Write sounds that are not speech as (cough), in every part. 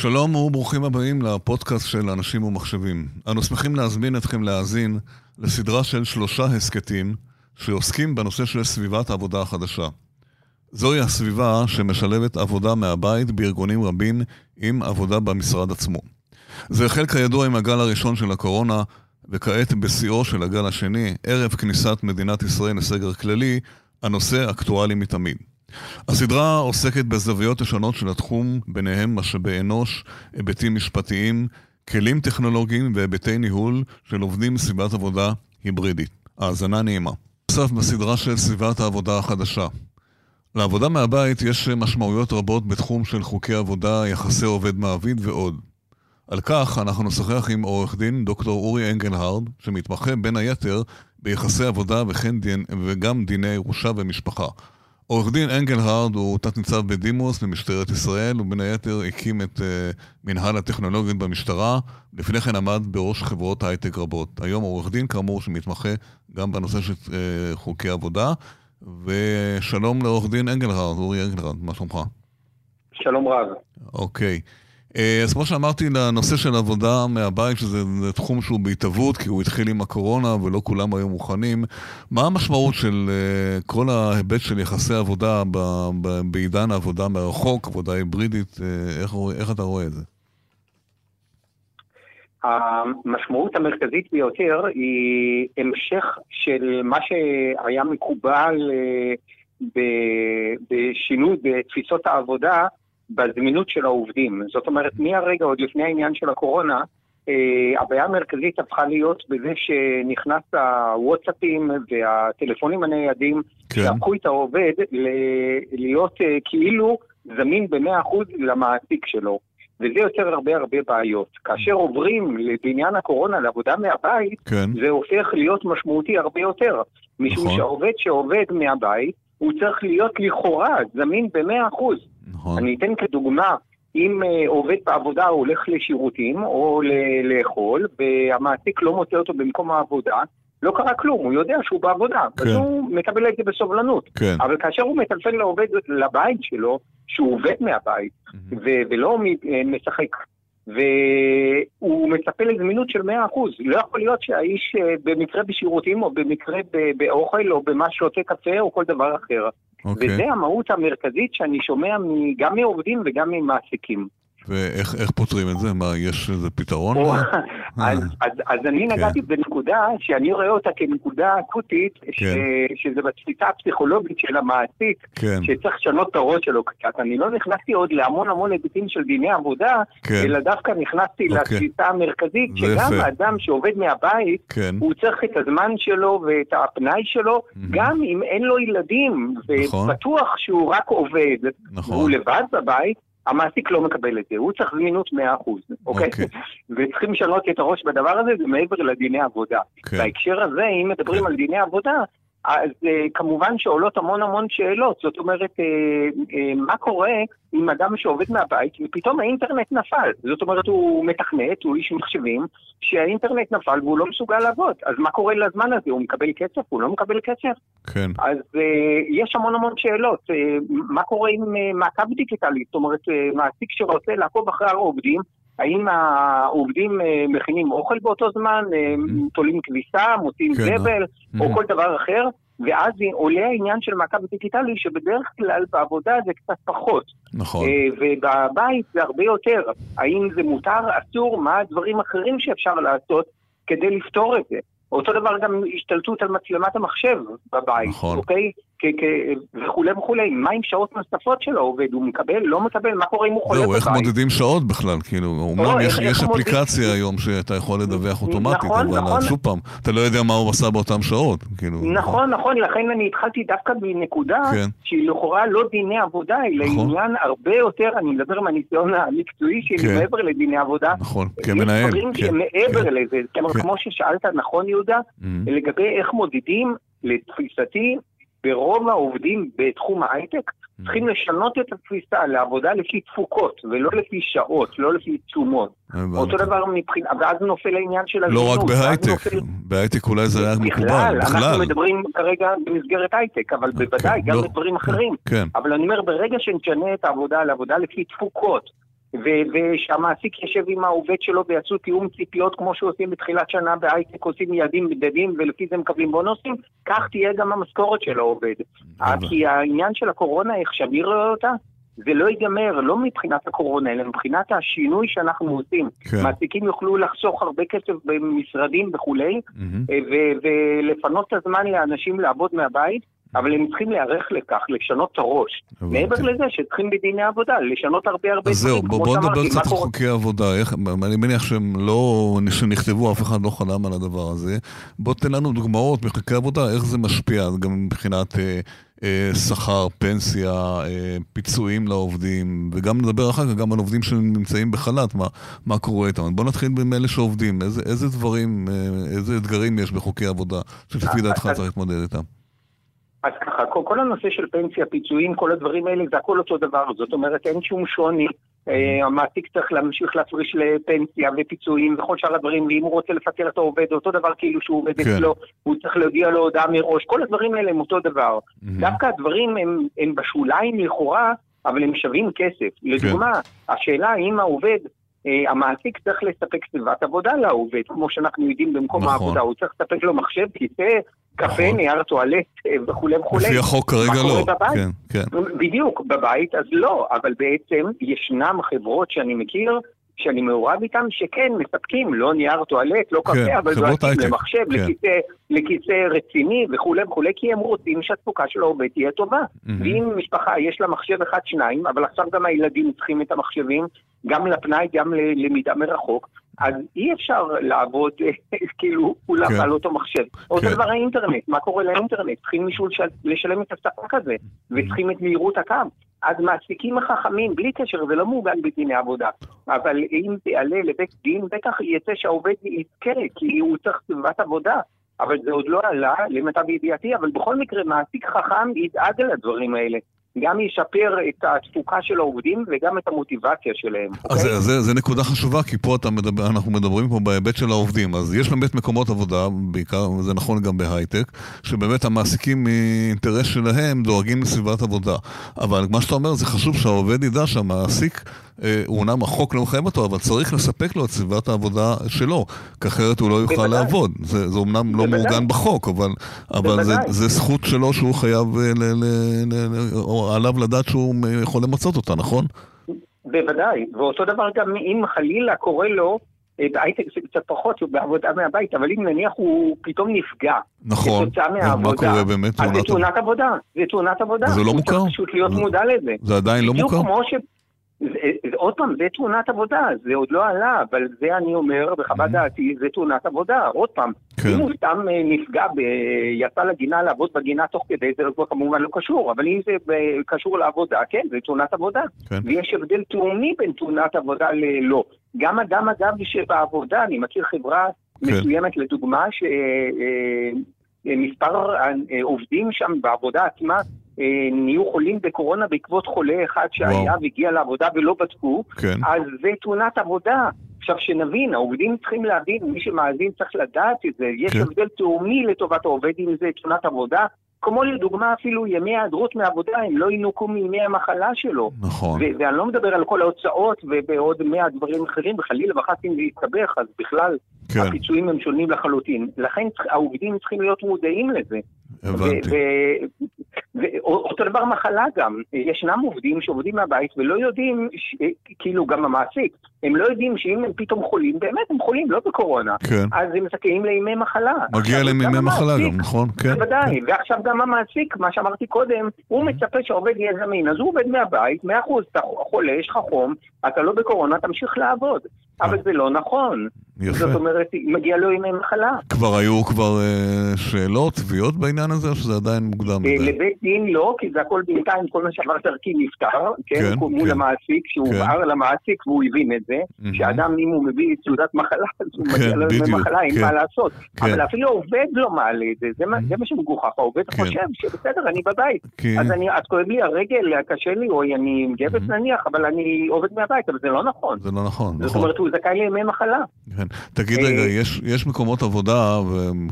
שלום וברוכים הבאים לפודקאסט של אנשים ומחשבים. אנו שמחים להזמין אתכם להאזין לסדרה של שלושה הסכתים שעוסקים בנושא של סביבת העבודה החדשה. זוהי הסביבה שמשלבת עבודה מהבית בארגונים רבים עם עבודה במשרד עצמו. זה החל כידוע עם הגל הראשון של הקורונה, וכעת בשיאו של הגל השני, ערב כניסת מדינת ישראל לסגר כללי, הנושא אקטואלי מתמיד. הסדרה עוסקת בזוויות השונות של התחום, ביניהם משאבי אנוש, היבטים משפטיים, כלים טכנולוגיים והיבטי ניהול של עובדים בסביבת עבודה היברידית. האזנה נעימה. נוסף בסדרה של סביבת העבודה החדשה. לעבודה מהבית יש משמעויות רבות בתחום של חוקי עבודה, יחסי עובד-מעביד ועוד. על כך אנחנו נשוחח עם עורך דין דוקטור אורי אנגלהרד, שמתמחה בין היתר ביחסי עבודה וכן דין, וגם דיני ירושה ומשפחה. עורך דין אנגלהרד הוא תת-ניצב בדימוס במשטרת ישראל, ובין היתר הקים את uh, מנהל הטכנולוגיות במשטרה, לפני כן עמד בראש חברות הייטק רבות. היום עורך דין כאמור שמתמחה גם בנושא של uh, חוקי עבודה, ושלום לעורך דין אנגלהרד, אורי אנגלהרד, מה שלומך? שלום רב. אוקיי. אה, אז כמו שאמרתי, לנושא של עבודה מהבית, שזה תחום שהוא בהתהוות, כי הוא התחיל עם הקורונה ולא כולם היו מוכנים, מה המשמעות של אה, כל ההיבט של יחסי עבודה בעידן העבודה מרחוק, עבודה היברידית, אה, איך, איך אתה רואה את זה? המשמעות המרכזית ביותר היא המשך של מה שהיה מקובל בשינוי בתפיסות העבודה בזמינות של העובדים. זאת אומרת, מהרגע, עוד לפני העניין של הקורונה, אה, הבעיה המרכזית הפכה להיות בזה שנכנס הוואטסאפים והטלפונים הניידים, כן. שהפכו את העובד להיות אה, כאילו זמין ב-100% למעסיק שלו. וזה יוצר הרבה הרבה בעיות. כאשר עוברים בעניין הקורונה לעבודה מהבית, כן. זה הופך להיות משמעותי הרבה יותר. משום נכון. שהעובד שעובד מהבית, הוא צריך להיות לכאורה זמין ב-100%. נכון. אני אתן כדוגמה, אם uh, עובד בעבודה הולך לשירותים או ל- לאכול, והמעסיק לא מוצא אותו במקום העבודה, לא קרה כלום, הוא יודע שהוא בעבודה, כן. אז הוא מקבל את זה בסובלנות. כן. אבל כאשר הוא מטלפן לעובד לבית שלו, שהוא עובד מהבית, mm-hmm. ו- ולא אה, משחק והוא מצפה לזמינות של 100%. לא יכול להיות שהאיש אה, במקרה בשירותים, או במקרה באוכל, או במה שותה קפה, או כל דבר אחר. Okay. אוקיי. וזה המהות המרכזית שאני שומע גם מעובדים וגם ממעסיקים. ואיך פותרים את זה? מה, יש איזה פתרון? (laughs) אז, אז, אני כן. נגעתי בנקודה שאני רואה אותה כנקודה אקוטית, כן. שזה בתפיסה הפסיכולוגית של המעסיק, כן. שצריך לשנות את הראש שלו קצת. אני לא נכנסתי עוד להמון המון היבטים של דיני עבודה. אלא דווקא נכנסתי אוקיי. לתפיסה המרכזית, שגם יפה. אדם שעובד מהבית. הוא צריך את הזמן שלו ואת הפנאי שלו. גם אם אין לו ילדים, נכון. ובטוח שהוא רק עובד, נכון. והוא לבד בבית, המעסיק לא מקבל את זה, הוא צריך זמינות 100%, אוקיי? Okay. אוקיי. וצריכים לשנות את הראש בדבר הזה, זה מעבר לדיני עבודה. Okay. כן. בהקשר הזה, אם מדברים okay. על דיני עבודה, אז uh, כמובן שעולות המון המון שאלות. זאת אומרת, uh, uh, מה קורה עם אדם שעובד מהבית ופתאום האינטרנט נפל? זאת אומרת, הוא מתכנת, הוא איש מחשבים, שהאינטרנט נפל והוא לא מסוגל לעבוד. אז מה קורה לזמן הזה? הוא מקבל כסף? הוא לא מקבל כסף? כן. אז יש המון המון שאלות. מה קורה עם מעקב דיגיטלי? זאת אומרת, מעסיק שרוצה לעקוב אחרי העובדים, האם העובדים אה, מכינים אוכל באותו זמן, אה, mm-hmm. תולים כביסה, מוצאים כן, זבל, או mm-hmm. כל דבר אחר, ואז עולה העניין של מעקב דיגיטלי, שבדרך כלל בעבודה זה קצת פחות. נכון. אה, ובבית זה הרבה יותר. האם זה מותר, אסור, מה הדברים האחרים שאפשר לעשות כדי לפתור את זה. אותו דבר גם השתלטות על מצלמת המחשב בבית, נכון. אוקיי? וכולי וכולי. מה עם שעות נוספות של העובד? הוא מקבל? לא מקבל? מה קורה אם הוא חולה בבית? זהו, איך מודדים שעות בכלל? כאילו, אומנם לא, יש, אפליקציה היום שאתה יכול לדווח אוטומטית, נכון, אבל נכון. שוב פעם, אתה לא יודע מה הוא עשה באותן שעות. כאילו, נכון, נכון, נכון, לכן אני התחלתי דווקא מנקודה כן. שהיא לכאורה לא דיני עבודה, אלא נכון. עניין הרבה יותר, אני מדבר מהניסיון המקצועי שלי כן. מעבר לדיני עבודה. נכון, כמנהל. יש דברים כן. שמעבר כן. לזה. כמו ששאלת, נכון יהודה, mm-hmm. לגבי איך מודדים, לתפיסתי, ברוב העובדים בתחום ההייטק mm. צריכים לשנות את התפיסה לעבודה לפי תפוקות, ולא לפי שעות, לא לפי תשומות. אותו דבר מבחינת, ואז נופל העניין של הזמינות. לא רק בהייטק, בהייטק אולי זה היה מקובל, בכלל. אנחנו מדברים כרגע במסגרת הייטק, אבל בוודאי, גם לא, בדברים אחרים. כן. אבל אני אומר, ברגע שנשנה את העבודה לעבודה לפי תפוקות, ושהמעסיק יושב עם העובד שלו ויעשו תיאום ציפיות כמו שעושים בתחילת שנה בהייטק, עושים יעדים מדדים ולפי זה מקבלים בונוסים, כך תהיה גם המשכורת של העובד. כי העניין של הקורונה, איך שאני רואה אותה, זה לא ייגמר, לא מבחינת הקורונה, אלא מבחינת השינוי שאנחנו עושים. כן. מעסיקים יוכלו לחסוך הרבה כסף במשרדים וכולי, mm-hmm. ולפנות את הזמן לאנשים לעבוד מהבית. אבל הם צריכים להיערך לכך, לשנות את הראש. מעבר לזה שצריכים בדיני עבודה, לשנות הרבה הרבה דברים. אז זהו, בוא נדבר קצת על חוקי עבודה. אני מניח שהם לא, שנכתבו, אף אחד לא חלם על הדבר הזה. בוא תן לנו דוגמאות מחוקי עבודה, איך זה משפיע, גם מבחינת אה, אה, שכר, פנסיה, אה, פיצויים לעובדים, וגם נדבר אחר כך גם על עובדים שנמצאים בחל"ת, מה, מה קורה איתם. בוא נתחיל עם אלה שעובדים. איזה, איזה דברים, איזה אתגרים יש בחוקי עבודה, שלפי דעתך צריך להתמודד איתם? אז ככה, כל, כל הנושא של פנסיה, פיצויים, כל הדברים האלה, זה הכל אותו דבר. זאת אומרת, אין שום שוני. Uh, המעסיק צריך להמשיך להפריש לפנסיה ופיצויים וכל שאר הדברים, ואם הוא רוצה לפטר את העובד, אותו דבר כאילו שהוא עובד כן. אצלו, הוא צריך להודיע לו הודעה מראש, כל הדברים האלה הם אותו דבר. Mm-hmm. דווקא הדברים הם, הם בשוליים לכאורה, אבל הם שווים כסף. כן. לדוגמה, השאלה האם העובד Uh, המעסיק צריך לספק סביבת עבודה לעובד, כמו שאנחנו יודעים במקום נכון. העבודה, הוא צריך לספק לו מחשב, כיסא, קפה, נכון. נייר טואלט אה, וכולי וכולי. לפי החוק כרגע לא. כן, כן. בדיוק, בבית אז לא, אבל בעצם ישנם חברות שאני מכיר, שאני מעורב איתם, שכן מספקים, לא נייר טואלט, לא קפה, כן, אבל דואגים למחשב, כן. לכיסא, לכיסא רציני וכולי וכולי, כי הם רוצים שהתפוקה של העובד תהיה טובה. Mm-hmm. ואם משפחה יש לה מחשב אחד, שניים, אבל עכשיו גם הילדים צריכים את המחשבים, גם לפנאי, גם ללמידה מרחוק, אז אי אפשר לעבוד (laughs) כאילו כולם כן. על אותו מחשב. כן. אותו דבר האינטרנט, מה קורה לאינטרנט? צריכים מישהו לשלם את הספק הזה, mm-hmm. וצריכים את מהירות הקו. אז מעסיקים החכמים, בלי קשר, זה לא מעוגן בדיני עבודה. אבל אם זה יעלה לבית דין, בטח יצא שהעובד יזכה, כי הוא צריך סביבת עבודה. אבל זה עוד לא עלה, למיטב ידיעתי, אבל בכל מקרה, מעסיק חכם ידאג לדברים האלה. גם ישפר את התפוקה של העובדים וגם את המוטיבציה שלהם. אז אוקיי? זה, זה, זה נקודה חשובה, כי פה מדבר, אנחנו מדברים פה בהיבט של העובדים. אז יש באמת מקומות עבודה, בעיקר, וזה נכון גם בהייטק, שבאמת המעסיקים מאינטרס שלהם דואגים לסביבת עבודה. אבל מה שאתה אומר, זה חשוב שהעובד ידע שהמעסיק... אה, הוא אומנם החוק לא מחייב אותו, אבל צריך לספק לו את סביבת העבודה שלו, כי אחרת הוא לא יוכל בוודאי. לעבוד. זה, זה אומנם לא מעוגן בחוק, אבל, אבל זה, זה זכות שלו שהוא חייב, אה, ל, ל, ל, או עליו לדעת שהוא יכול למצות אותה, נכון? בוודאי, ואותו דבר גם אם חלילה קורה לו, אה, בהייטק זה קצת פחות, הוא בעבודה מהבית, אבל אם נניח הוא פתאום נפגע, נכון, מה קורה באמת? אז זה תאונת עבודה, זה תאונת עבודה. זה לא מוכר? הוא צריך פשוט להיות מודע לזה. זה עדיין לא מוכר? ש... עוד פעם, זה תאונת עבודה, זה עוד לא עלה, אבל זה אני אומר, בחוות mm-hmm. דעתי, זה תאונת עבודה. עוד פעם, כן. אם הוא סתם אה, נפגע, ב... יצא לגינה לעבוד בגינה תוך כדי, זה לא, כמובן לא קשור, אבל אם זה קשור לעבודה, כן, זה תאונת עבודה. כן. ויש הבדל תאומי בין תאונת עבודה ללא. גם אדם, אגב, שבעבודה, אני מכיר חברה כן. מסוימת, לדוגמה, שמספר אה, אה, עובדים שם בעבודה עצמה, אה, נהיו חולים בקורונה בעקבות חולה אחד שהיה והגיע לעבודה ולא בדקו, כן. אז זה תאונת עבודה. עכשיו שנבין, העובדים צריכים להבין, מי שמאזין צריך לדעת את זה, יש כן. הבדל תאומי לטובת העובד אם זה תאונת עבודה, כמו לדוגמה אפילו ימי היעדרות מעבודה, הם לא ינוקו מימי המחלה שלו. נכון. ואני לא מדבר על כל ההוצאות ובעוד מאה דברים אחרים, וחלילה וחס אם זה יסתבך, אז בכלל כן. הפיצויים הם שונים לחלוטין. לכן העובדים צריכים להיות מודעים לזה. הבנתי. ואותו דבר מחלה גם, ישנם עובדים שעובדים מהבית ולא יודעים, ש... כאילו גם המעסיק, הם לא יודעים שאם הם פתאום חולים, באמת הם חולים, לא בקורונה. כן. אז הם זכאים לימי מחלה. מגיע להם ימי מחלה גם, נכון? כן. בוודאי, כן. ועכשיו גם המעסיק, מה שאמרתי קודם, הוא מצפה שהעובד יהיה זמין, אז הוא עובד מהבית, מאה אחוז, אתה חולה, יש לך חום, אתה לא בקורונה, תמשיך לעבוד. אבל זה לא נכון. יפה. זאת אומרת, מגיע לו ימי מחלה. כבר היו כבר אה, שאלות, תביעות בעניין הזה, או שזה עדיין מוקדם מדי? לבית דין לא, כי זה הכל בינתיים, כל מה שעבר דרכי נפתר, כן, כן מול כן. המעסיק, שהוא כן. למעסיק והוא הבין את זה, mm-hmm. שאדם, אם הוא מביא תעודת מחלה, אז הוא כן, מגיע לו ימי מחלה, אין כן. מה לעשות. כן. אבל אפילו העובד לא מעלה את זה, זה, mm-hmm. זה מה שמגוחך, העובד כן. חושב שבסדר, אני בבית. כן. אז אני, את כואב לי הרגל, קשה לי, או אני עם גבס mm-hmm. נניח, אבל אני עובד מהבית, אבל זה לא נכון. זה לא נכון, זאת נכון. אומרת, הוא זכאי לימי מחלה. כן. תגיד רגע, יש, יש מקומות עבודה,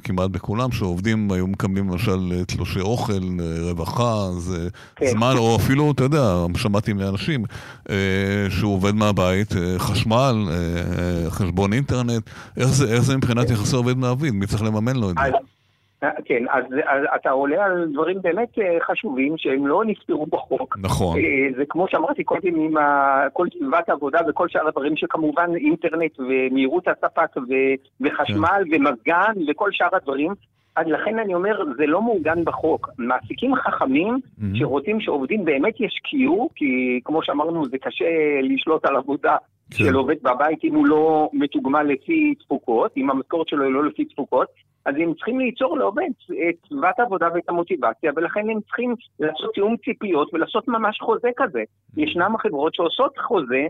כמעט בכולם, שעובדים היו מקבלים למשל תלושי אוכל, רווחה, זה כן. זמן, או אפילו, אתה יודע, שמעתי מאנשים שהוא עובד מהבית, חשמל, חשבון אינטרנט, איך זה, איך זה מבחינת יחסי עובד מעביד? מי צריך לממן לו את זה? כן, אז, אז אתה עולה על דברים באמת אה, חשובים שהם לא נפתרו בחוק. נכון. אה, זה כמו שאמרתי קודם עם ה, כל סביבת העבודה וכל שאר הדברים שכמובן אינטרנט ומהירות הספק ו, וחשמל כן. ומזגן וכל שאר הדברים. אז לכן אני אומר, זה לא מעוגן בחוק. מעסיקים חכמים mm-hmm. שרוצים שעובדים באמת ישקיעו, כי כמו שאמרנו, זה קשה לשלוט על עבודה כן. של עובד בבית אם הוא לא מתוגמל לפי תפוקות, אם המשכורת שלו היא לא לפי תפוקות. אז הם צריכים ליצור לעובד את סביבת העבודה ואת המוטיבציה, ולכן הם צריכים לעשות תיאום ציפיות ולעשות ממש חוזה כזה. ישנם החברות שעושות חוזה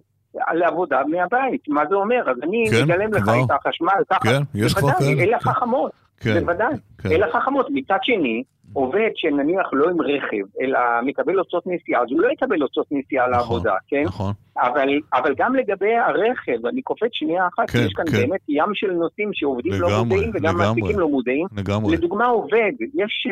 לעבודה מהבית. מה זה אומר? אז אני כן, מגלם לך את החשמל, ככה. כן, יש כבר כאלה. אלה חכמות. כן, בוודאי. כן. אלה חכמות. מצד שני, עובד שנניח לא עם רכב, אלא מקבל הוצאות נסיעה, אז הוא לא יקבל הוצאות נסיעה נכון, לעבודה, כן? נכון. אבל, אבל גם לגבי הרכב, אני קופץ שנייה אחת, כן, יש כאן כן. באמת ים של נושאים שעובדים לא לגמרי, לא מודעים וגם מעסיקים לא מודעים. לגמרי. לדוגמה עובד, יש...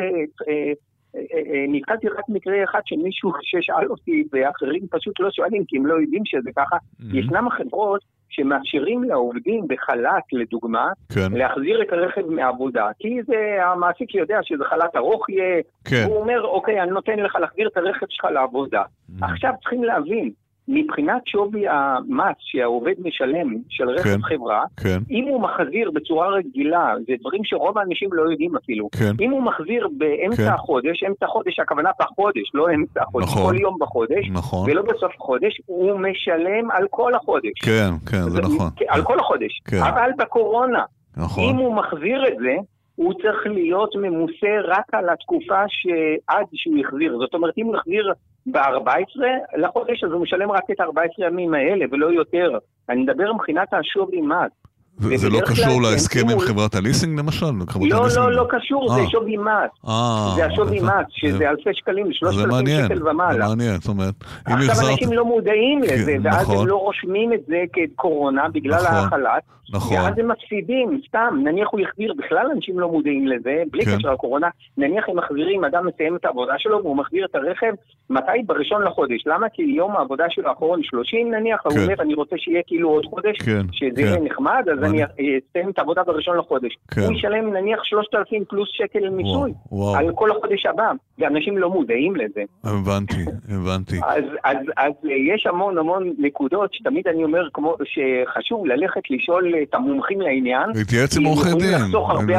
אה, אה, נתקלתי רק מקרה אחד של מישהו ששאל אותי, ואחרים פשוט לא שואלים כי הם לא יודעים שזה ככה. Mm-hmm. ישנם חברות שמאפשרים לעובדים בחל"ת, לדוגמה, כן. להחזיר את הרכב מעבודה. כי זה, המעסיק יודע שזה חל"ת ארוך יהיה, כן. הוא אומר, אוקיי, אני נותן לך להחזיר את הרכב שלך לעבודה. Mm. עכשיו צריכים להבין, מבחינת שווי המס שהעובד משלם של רכב כן, חברה, כן. אם הוא מחזיר בצורה רגילה, זה דברים שרוב האנשים לא יודעים אפילו, כן. אם הוא מחזיר באמצע כן. החודש, אמצע החודש, הכוונה בחודש, לא אמצע החודש, נכון, כל יום בחודש, נכון. ולא בסוף החודש, הוא משלם על כל החודש. כן, כן, זה, זה נכון. על כל החודש. כן. אבל בקורונה, נכון. אם הוא מחזיר את זה, הוא צריך להיות ממוסה רק על התקופה שעד שהוא יחזיר. זאת אומרת, אם הוא יחזיר ב-14 לחודש, אז הוא משלם רק את ה-14 ימים האלה, ולא יותר. אני מדבר מבחינת השווי מס. זה לא קשור להסכם עם חברת הליסינג למשל? לא, לא, לא קשור, זה אה. שווי מס. אה, זה השווי מס, שזה אלפי שקלים, 3,000 שקל ומעלה. זה מעניין, זאת אומרת, עכשיו אנשים לא מודעים לזה, כן, ואז הם נכון. לא רושמים את זה כקורונה בגלל נכון. החל"ת. נכון. ואז הם מפסידים, סתם, נניח הוא יחזיר, בכלל אנשים לא מודעים לזה, בלי כן. קשר לקורונה, נניח הם מחזירים, אדם מסיים את העבודה שלו והוא מחזיר את הרכב, מתי? בראשון לחודש. למה? כי יום העבודה שלו האחרון 30 נניח, כן. הוא אומר, אני רוצה שיהיה כאילו עוד חודש, כן. שזה כן. יהיה נחמד, אז אני אסיים את העבודה בראשון לחודש. כן. הוא ישלם נניח 3,000 פלוס שקל מיסוי, על כל החודש הבא, ואנשים לא מודעים לזה. הבנתי, הבנתי. אז, אז, אז יש המון המון נקודות שתמיד אני אומר, כמו שחשוב ללכת לשאול את המומחים לעניין. להתייעץ עם עורכי דין.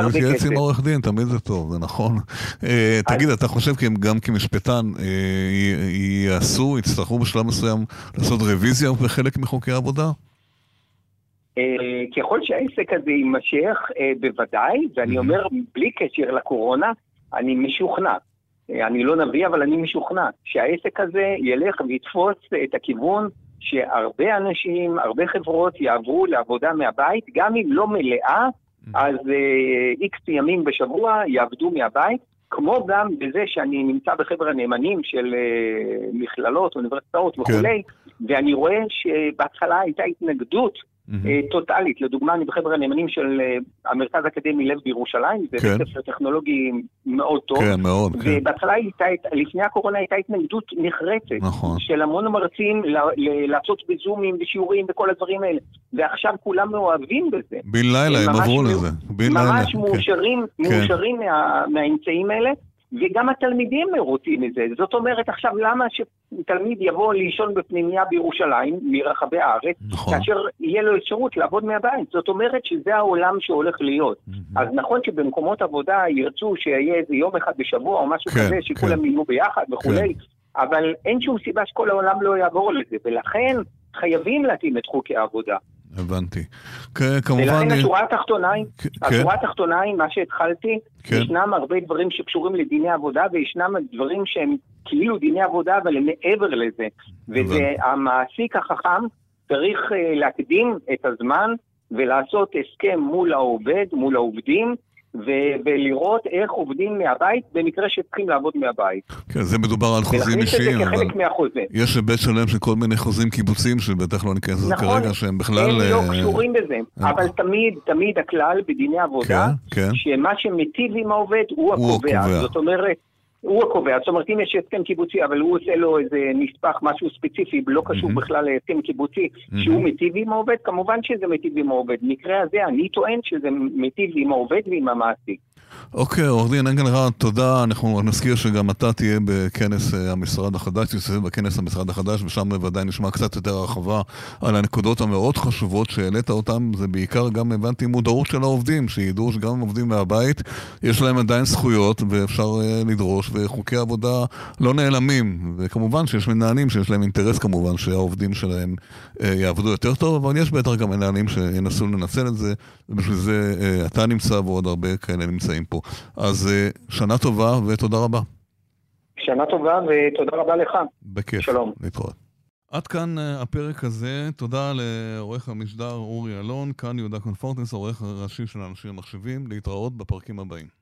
להתייעץ עם עורך דין, תמיד זה טוב, זה נכון. אה, תגיד, אתה חושב גם כמשפטן, אה, יעשו, יצטרכו בשלב מסוים לעשות רוויזיה בחלק מחוקי העבודה? אה, ככל שהעסק הזה יימשך, בוודאי, ואני אומר, בלי קשר לקורונה, אני משוכנע. אני לא נביא, אבל אני משוכנע שהעסק הזה ילך ויתפוס את הכיוון שהרבה אנשים, הרבה חברות יעברו לעבודה מהבית, גם אם לא מלאה, אז איקס uh, ימים בשבוע יעבדו מהבית, כמו גם בזה שאני נמצא בחבר הנאמנים של uh, מכללות, אוניברסיטאות כן. וכולי, ואני רואה שבהתחלה הייתה התנגדות mm-hmm. טוטאלית. לדוגמה, אני בחבר הנאמנים של אה, המרכז האקדמי לב בירושלים, זה כן. בית ספר טכנולוגי מאוד טוב. כן, מאוד, כן. ובהתחלה הייתה, לפני הקורונה הייתה התנגדות נחרצת. נכון. של המון מרצים לעשות בזומים ושיעורים וכל הדברים האלה. ועכשיו כולם מאוהבים בזה. בן לילה הם עברו לזה. ממש מאושרים, כן. מאושרים כן. מה, מהאמצעים האלה. וגם התלמידים מרוצים מזה. זאת אומרת, עכשיו למה שתלמיד יבוא לישון בפנימייה בירושלים, מרחבי הארץ, נכון. כאשר יהיה לו אפשרות לעבוד מהבית? זאת אומרת שזה העולם שהולך להיות. Mm-hmm. אז נכון שבמקומות עבודה ירצו שיהיה איזה יום אחד בשבוע או משהו כן, כזה, שכולם כן. יהיו ביחד וכולי, כן. אבל אין שום סיבה שכל העולם לא יעבור לזה, ולכן חייבים להתאים את חוקי העבודה. הבנתי. כמובן... ולכן השורה התחתונה היא, כן. השורה התחתונה היא, מה שהתחלתי, כן. ישנם הרבה דברים שקשורים לדיני עבודה, וישנם דברים שהם כאילו דיני עבודה, אבל הם מעבר לזה. וזה המעסיק החכם צריך uh, להקדים את הזמן ולעשות הסכם מול העובד, מול העובדים, ו- ולראות איך עובדים מהבית במקרה שצריכים לעבוד מהבית. כן, זה מדובר על חוזים אישיים, אבל. יש היבט שלם של כל מיני חוזים קיבוציים, שבטח לא ניכנס לזה נכון, כרגע, שהם בכלל... הם לא אה, קשורים בזה, אה... אבל תמיד, תמיד הכלל בדיני עבודה, כן, כן. שמה שמיטיב עם העובד הוא הקובע. הוא זאת אומרת, הוא הקובע, זאת אומרת אם יש הסכם קיבוצי אבל הוא עושה לו איזה נספח, משהו ספציפי, לא קשור mm-hmm. בכלל להסכם קיבוצי, mm-hmm. שהוא מיטיב עם העובד, כמובן שזה מיטיב עם העובד. במקרה הזה אני טוען שזה מיטיב עם העובד ועם המעסיק. אוקיי, עורך דין אנגלרד, תודה. אנחנו נזכיר שגם אתה תהיה בכנס אה, המשרד החדש, תסתכל בכנס המשרד החדש, ושם בוודאי נשמע קצת יותר הרחבה על הנקודות המאוד חשובות שהעלית אותן. זה בעיקר גם הבנתי מודעות של העובדים, שידעו שגם הם עובדים מהבית, יש להם עדיין זכויות ואפשר אה, לדרוש, וחוקי עבודה לא נעלמים. וכמובן שיש מנהלים שיש להם אינטרס כמובן שהעובדים שלהם אה, יעבדו יותר טוב, אבל יש בטח גם מנהלים שינסו לנצל את זה, ובשביל זה אתה נמצא ועוד הרבה כאלה נמצאים פה. אז אה, שנה טובה ותודה רבה. שנה טובה ותודה רבה לך. בכיף. שלום. להתראות. עד כאן אה, הפרק הזה. תודה לעורך המשדר אורי אלון, כאן יהודה קונפורטנס, העורך הראשי של אנשים המחשבים. להתראות בפרקים הבאים.